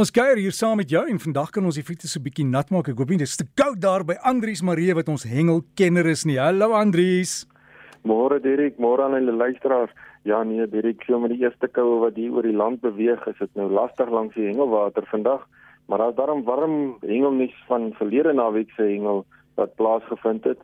ons kuier hier saam met jou en vandag kan ons die voete so 'n bietjie nat maak. Ek hoop nie dit is te koud daar by Andrius Marie wat ons hengelkenner is nie. Hallo Andrius. Môre Dirk, môre aan hulle luisteraars. Ja nee, Dirk, so met die eerste koue wat hier oor die land beweeg, is dit nou lastig langs die hengelwater vandag. Maar daar's daarom warm hengelnuus van verlede naweek se hengel wat plaasgevind het.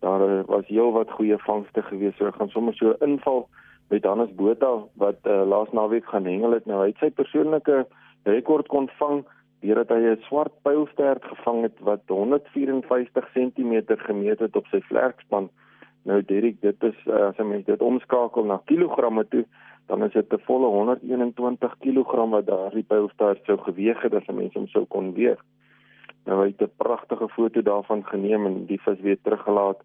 Daar eh, was heelwat goeie vangste gewees. So gaan sommer so inval met Hannes Botha wat uh, laas naweek gaan hengel het. Nou hy het sy persoonlike rekord kon vang deurdat hy 'n swart pylstert gevang het wat 154 cm gemeet het op sy vlerkspan. Nou Derek, dit is uh, as jy mens dit omskakel na kilogramme toe, dan is dit 'n volle 121 kg wat daardie pylstert sou geweg het as 'n mens hom sou kon weeg. Nou hy het 'n pragtige foto daarvan geneem en die vis weer teruggelaat.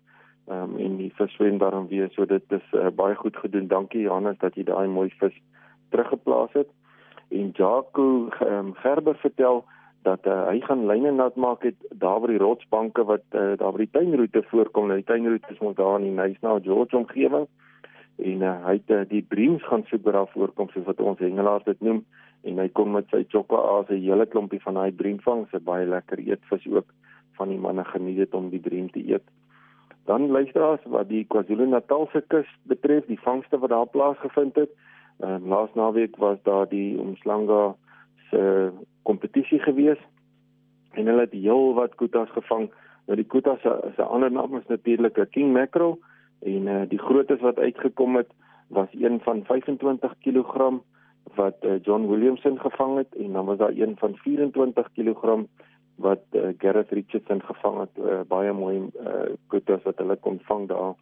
Ehm um, en die vis swem daarom weer, so dit is uh, baie goed gedoen. Dankie Johannes dat jy daai mooi vis teruggeplaas het en Jaco um, Gerber vertel dat uh, hy gaan lyne nat maak het daar by die rotsbanke wat uh, daar by die tuinroete voorkom. Nou die tuinroete is mos daar in die Nysna George omgewing en uh, hy het uh, die breams gaan waar daar voorkom soos wat ons hengelaars dit noem en hy kom met sy chokka as 'n hele klompie van daai bream vang. Dit is baie lekker eetvis ook van die manne geniet dit om die bream te eet. Dan luisteraars wat die KwaZulu-Natal se kus betref, die vangste wat daar plaasgevind het. Ehm uh, laas naweek was daar die Umslanga se kompetisie gewees en hulle het heel wat kutas gevang. Nou die kutas se ander naam is natuurlik 'n king mackerel en uh, die grootes wat uitgekom het was een van 25 kg wat uh, John Williamson gevang het en dan was daar een van 24 kg wat uh, Gareth Richardson gevang het. Uh, baie mooi uh, kutas wat hulle kon vang daar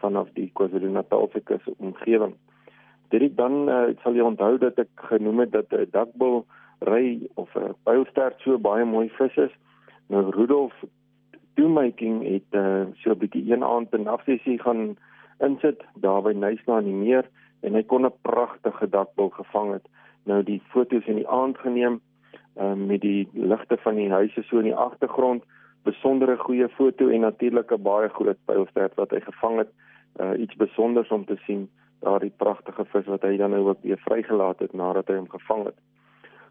vanaf die KwaZulu-Natal se omgewing. Dit dan uh, sal jy onthou dat ek genoem het dat 'n uh, dakbil ry of 'n uh, pylstert so baie mooi vis is. Nou Rudolf toemaking het uh, so 'n bietjie een aand 'n nafsessie gaan insit daar by Nysna in die meer en hy kon 'n pragtige dakbil gevang het. Nou die foto's in die aand geneem uh, met die ligte van die huise so in die agtergrond, besondere goeie foto en natuurlik 'n baie groot pylstert wat hy gevang het. Uh, iets besonders om te sien daardie pragtige vis wat hy dan nou ook weer vrygelaat het nadat hy hom gevang het.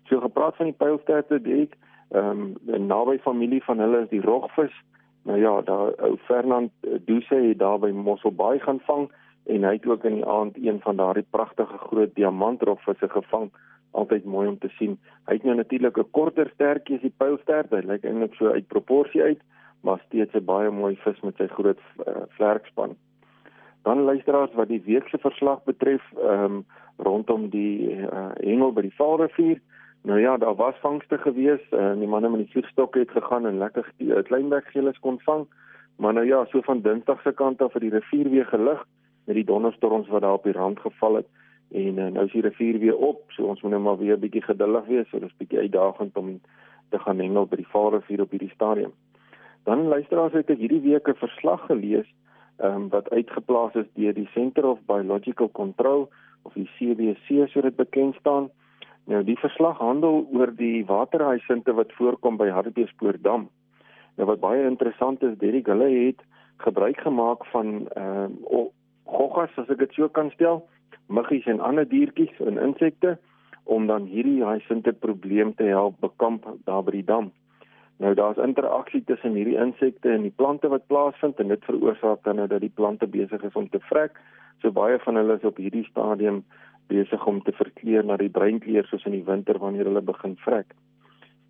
So gepraat van die pylsterte, Dirk, ehm um, naby familie van hulle is die rogvis. Nou ja, daar ou Fernand eh, Duse het daar by Mosselbaai gaan vang en hy het ook in die aand een van daardie pragtige groot diamantrogvisse gevang. Altyd mooi om te sien. Hy het nou natuurlik 'n korter stertjie as die pylstert. Hy lyk eintlik so uit proporsie uit, maar steeds 'n baie mooi vis met sy groot uh, vlerkspan. Dan luisteraars wat die week se verslag betref, ehm um, rondom die uh, hengel by die Vaalrivier. Nou ja, daar was vangste gewees. Uh, die manne met die vliegstokke het gegaan en lekker uh, kleinbekgeles kon vang. Maar nou ja, so van Dinsdag se kant af het die rivier weer gelig met die donderstorms wat daar op die rand geval het en uh, nou is die rivier weer op. So ons moet nou maar weer 'n bietjie geduldig wees. So dis bietjie uitdagend om te gaan hengel by die Vaalrivier op hierdie stadium. Dan luisteraars het ek hierdie week 'n verslag gelees um, wat uitgeplaas is deur die Center of Biological Control of die CBC so dit bekend staan. Nou die verslag handel oor die waterhuisinte wat voorkom by Hartbeespoortdam. Nou wat baie interessant is, Derek, hulle het gebruik gemaak van ehm uh, goggas as ek dit so kan stel, muggies en ander diertjies en insekte om dan hierdie huisinte probleem te help bekamp daar by die dam. Nou daar's interaksie tussen hierdie insekte en die plante wat plaasvind en dit veroorsaak dan nou dat die plante besig is om te vrek. So baie van hulle is op hierdie stadium besig om te verkleur na die breinkleur soos in die winter wanneer hulle begin vrek.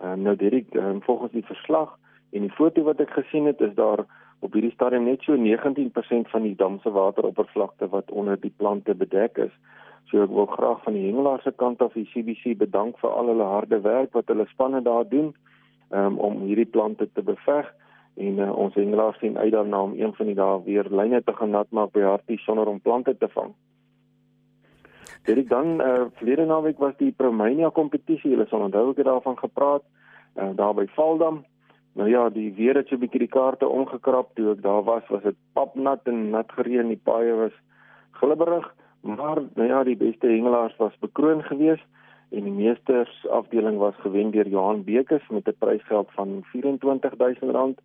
Ehm um, nou Dirk, um, volgens die verslag en die foto wat ek gesien het, is daar op hierdie stadium net so 19% van die dam se wateroppervlakte wat onder die plante bedek is. So ek wil graag van die hengelaars se kant af die CBC bedank vir al hulle harde werk wat hulle spanne daar doen um, om hierdie plante te beveg en uh, ons hengelaars sien uit daarna om een van die dae weer lyne te gaan nat maak by Hartie sonder om plante te vang. Dit ek dan uh, verlede naweek was die Promania kompetisie, hulle sal onthou ek het daarvan gepraat uh, daar by Valdam. Nou ja, die weer het so 'n bietjie die kaarte omgekrap toe ek daar was, was dit papnat en nat gereën, die paaie was glibberig, maar nou ja, die beste hengelaars was bekroon geweest en die meesters afdeling was gewen deur Johan Bekes met 'n prysgeld van R24000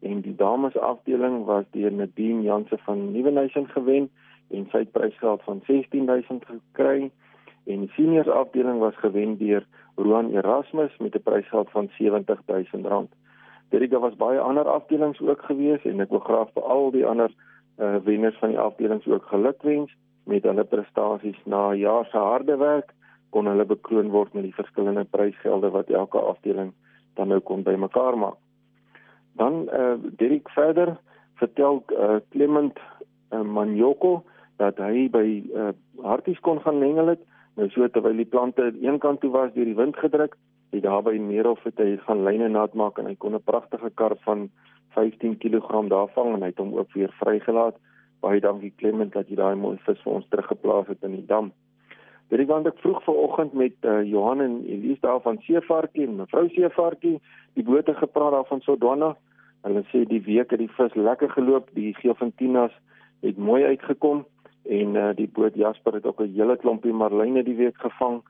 en die dames afdeling was deur Nadine Jansen van Nieuwenhuizen gewen en sy het prysgeld van R16000 gekry en die seniors afdeling was gewen deur Roan Erasmus met 'n prysgeld van R70000. Dit was baie ander afdelings ook gewees en ek wil graag vir al die ander uh, wenners van die afdelings ook gelukwens met hulle prestasies na jaar se harde werk kon hulle bekroon word met die verskillende prysgelde wat elke afdeling dan nou kon bymekaar maak. Dan eh uh, Dirk verder vertel uh, Clement uh, Manjoko dat hy by uh, harties kon gaan hengel het. Nou so terwyl die plante aan een kant toe was deur die wind gedruk het daar by Meerhof het hy gaan lyne nat maak en hy kon 'n pragtige kar van 15 kg daar vang en hy het hom ook weer vrygelaat. Baie dankie Clement dat jy daai mooi vis vir ons teruggeplaas het in die dam Dit is want ek vroeg vanoggend met uh, Johan en Elise daar van Seevarkie en mevrou Seevarkie die bote gepraat daar van Sodwana. Hulle sê die week het die vis lekker geloop, die Geofantinas het mooi uitgekom en uh, die boot Jasper het ook 'n hele klompie marline die week gevang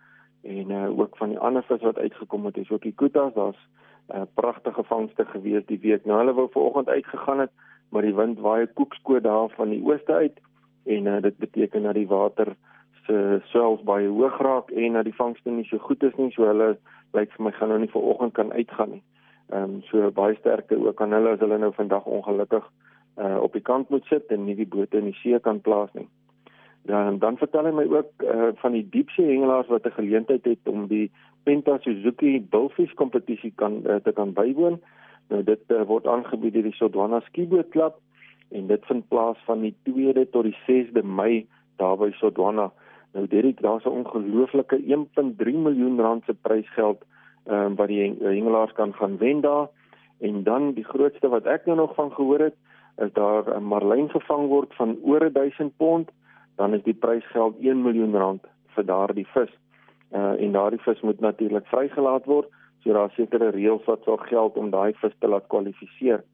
en uh, ook van die ander vis wat uitgekom het, is ook die kutas, daar's 'n uh, pragtige vangste gewees die week. Nou hulle wou vanoggend uitgegaan het, maar die wind waai koekskoot daar van die ooste uit en uh, dit beteken dat die water se swels baie hoog raak en dat die vangste nie so goed is nie, so hulle lyk vir my gaan nou nie vanoggend kan uitgaan nie. Ehm um, so baie sterkte ook aan hulle as hulle nou vandag ongelukkig uh op die kant moet sit en nie die bote in die see kan plaas nie. Ja, en dan vertel hy my ook uh van die diepsee hengelaars wat 'n geleentheid het om die Penta Suzuki Bullfish kompetisie kan uh, te kan bywoon. Nou dit uh, word aangebied deur die Sodwana Skiboot Klub en dit vind plaas van die 2de tot die 6de Mei daar by Sodwana. Nou Derek, daar's 'n ongelooflike 1.3 miljoen rand se prysgeld ehm um, wat die hengelaars kan gaan wen daar. En dan die grootste wat ek nou nog van gehoor het, is daar 'n marlyn gevang word van oor 1000 pond, dan is die prysgeld 1 miljoen rand vir daardie vis. Uh en daardie vis moet natuurlik vrygelaat word, so daar sekere reëls wat sal geld om daai vis te laat kwalifiseer.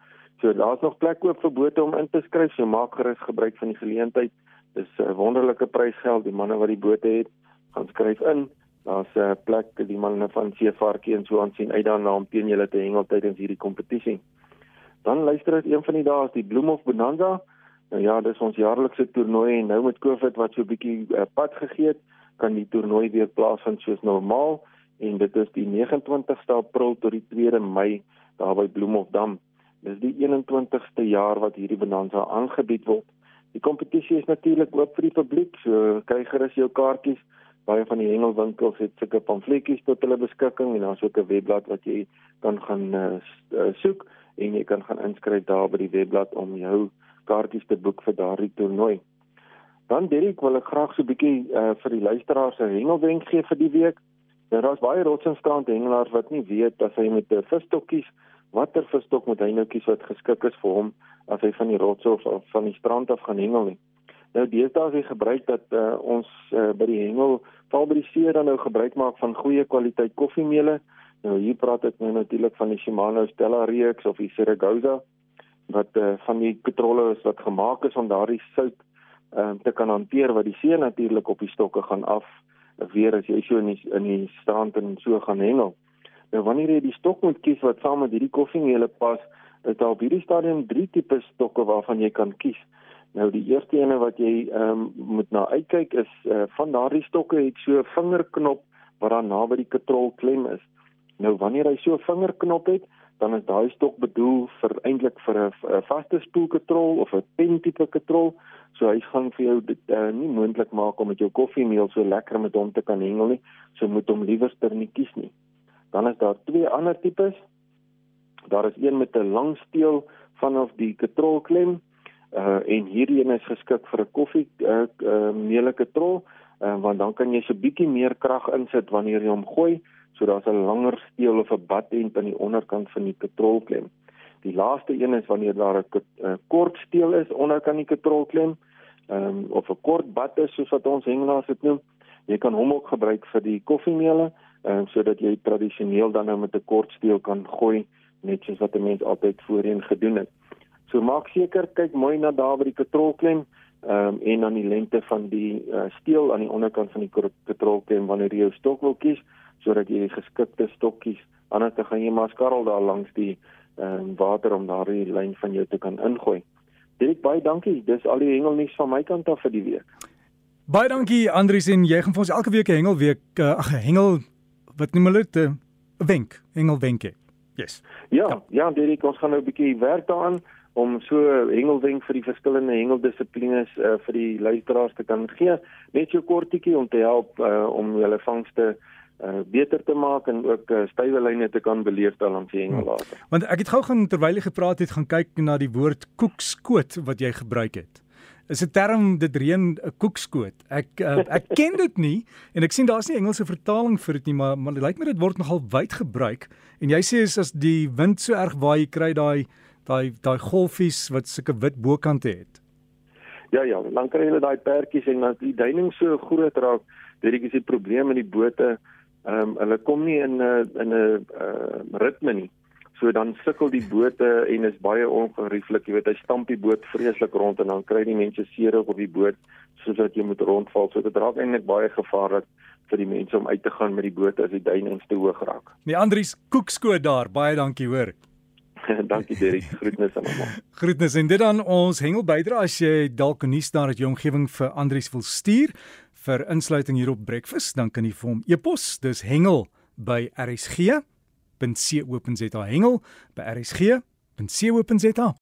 So daar's nog plek oop vir bote om in te skryf, so maak gerus gebruik van die geleentheid. Dis 'n wonderlike prysgeld. Die manne wat die bote het, gaan skryf in. Daar's 'n plek vir die manne van Seevarkie en so aan sien uit daarna om teen julle te hengel tydens hierdie kompetisie. Dan luister ek een van die dae is die Bloemhof Bonanza. Nou ja, dis ons jaarlikse toernooi en nou met Covid wat so 'n bietjie uh, pad gegee het, kan die toernooi weer plaasvind soos normaal en dit is die 29ste April tot die 2de Mei daar by Bloemhofdam. Dis die 21ste jaar wat hierdie Bonanza aangebied word. Die kompetisie is natuurlik oop vir die publiek, so kry gerus jou kaartjies. Baie van die hengelwinkels het sulke pamfletjies tot hulle beskikking en daar's ook 'n webblad wat jy kan gaan uh, soek en jy kan gaan inskryf daar by die webblad om jou kaartjies te boek vir daardie toernooi. Dan Derek wil ek graag so 'n bietjie uh, vir die luisteraars 'n hengelwenk gee vir die week. Nou daar's baie rotsenskrant hengelaars wat nie weet as hy met 'n visstokkies watter visstok moet hy nou kies wat geskik is vir hom as hy van die rots of, of van die strand af gaan hengel nie. Nou deesdae is hy gebruik dat uh, ons uh, by die hengel val by die see dan nou gebruik maak van goeie kwaliteit koffiemeele. Nou hier praat ek nou natuurlik van die Shimano Stella reeks of die Saragossa wat uh, van die petrole is wat gemaak is om daardie sout uh, te kan hanteer wat die see natuurlik op die stokke gaan af weer as jy so in die, in die strand en so gaan hengel. Nou wanneer jy die stok moet kies wat saam met hierdie koffiemeele pas, is daar op hierdie stadium drie tipe stokke waarvan jy kan kies. Nou die eerste ene wat jy ehm um, moet na uitkyk is uh, van daardie stokke het so 'n vingerknop wat dan naby die katrol klem is. Nou wanneer hy so 'n vingerknop het, dan is daai stok bedoel vir eintlik vir 'n vaste spoelkatrol of 'n pen tipe katrol. So hy gaan vir jou dit uh, nie moontlik maak om met jou koffiemeel so lekker met hom te kan hengel nie. So moet hom liewer ster nie kies nie. Dan is daar twee ander tipes. Daar is een met 'n lang steel vanaf die katrolklem uh en hierdie een is geskik vir 'n koffie uh, uh meele katrol uh, want dan kan jy so bietjie meer krag insit wanneer jy hom gooi so daar's 'n langer steel of 'n badend aan die onderkant van die katrolklem. Die laaste een is wanneer daar 'n kort steel is onderkant die katrolklem um, of 'n kort bad is soos wat ons hengelaars dit noem. Jy kan hom ook gebruik vir die koffiemeele um, sodat jy tradisioneel dan nou met 'n kort steel kan gooi net soos wat 'n mens altyd voorheen gedoen het. So maak seker kyk mooi na daar by die katrolklem um, en aan die lengte van die uh, steel aan die onderkant van die katrolklem wanneer jy jou stok wil kies sodat jy die geskikte stokkies anders dan gaan jy maar skarrel daar langs die um, water om daardie lyn van jou te kan ingooi. Dirk baie dankie. Dis al die hengelnuus van my kant af vir die week. Baie dankie Andrius en jy gaan vir ons elke week 'n hengelweek uh, ag 'n hengel wat noem hulle dit 'n wenk, hengelwenke. Yes. Ja, ja, Derek, ons gaan nou 'n bietjie werk daaraan om so hengelwenk vir die verskillende hengeldissiplines uh, vir die luisteraars te kan gee. Net so kortetjie om te help uh, om hulle vangste uh, beter te maak en ook uh, stywe lyne te kan beleef daar langs die hengellater. Hmm. Want ek het gou gaan terwyl jy gepraat het gaan kyk na die woord koekskoot wat jy gebruik het is 'n term dit reën 'n koekskoot. Ek uh, ek ken dit nie en ek sien daar's nie Engelse vertaling vir dit nie, maar maar dit lyk my dit word nogal wyd gebruik. En jy sê is as die wind so erg waai, kry daai daai daai golfies wat sulke wit bokante het. Ja ja, dan kry hulle daai pertjies en dan die duining so groot raak, dit is die probleem met die bote. Ehm um, hulle kom nie in 'n in 'n uh, ritme nie. So dan sukkel die bote en is baie ongerieflik. Jy weet, hy stamp die boot vreeslik rond en dan kry die mense seer op die boot soos dat jy moet rondval. So dit raak eintlik baie gevaarlik vir die mense om uit te gaan met die boot as die duinings te hoog raak. Nee, Andries Koekskoot daar. Baie dankie, hoor. dankie Derek. Groetnisse aan almal. Groetnisse en dit dan ons hengel bydra as jy dalk nuus daar uit jou omgewing vir Andries wil stuur vir insluiting hier op breakfast, dan kan jy vir hom e-pos. Dis hengel by RSG www.rsg.co.za hengel by rsg.co.za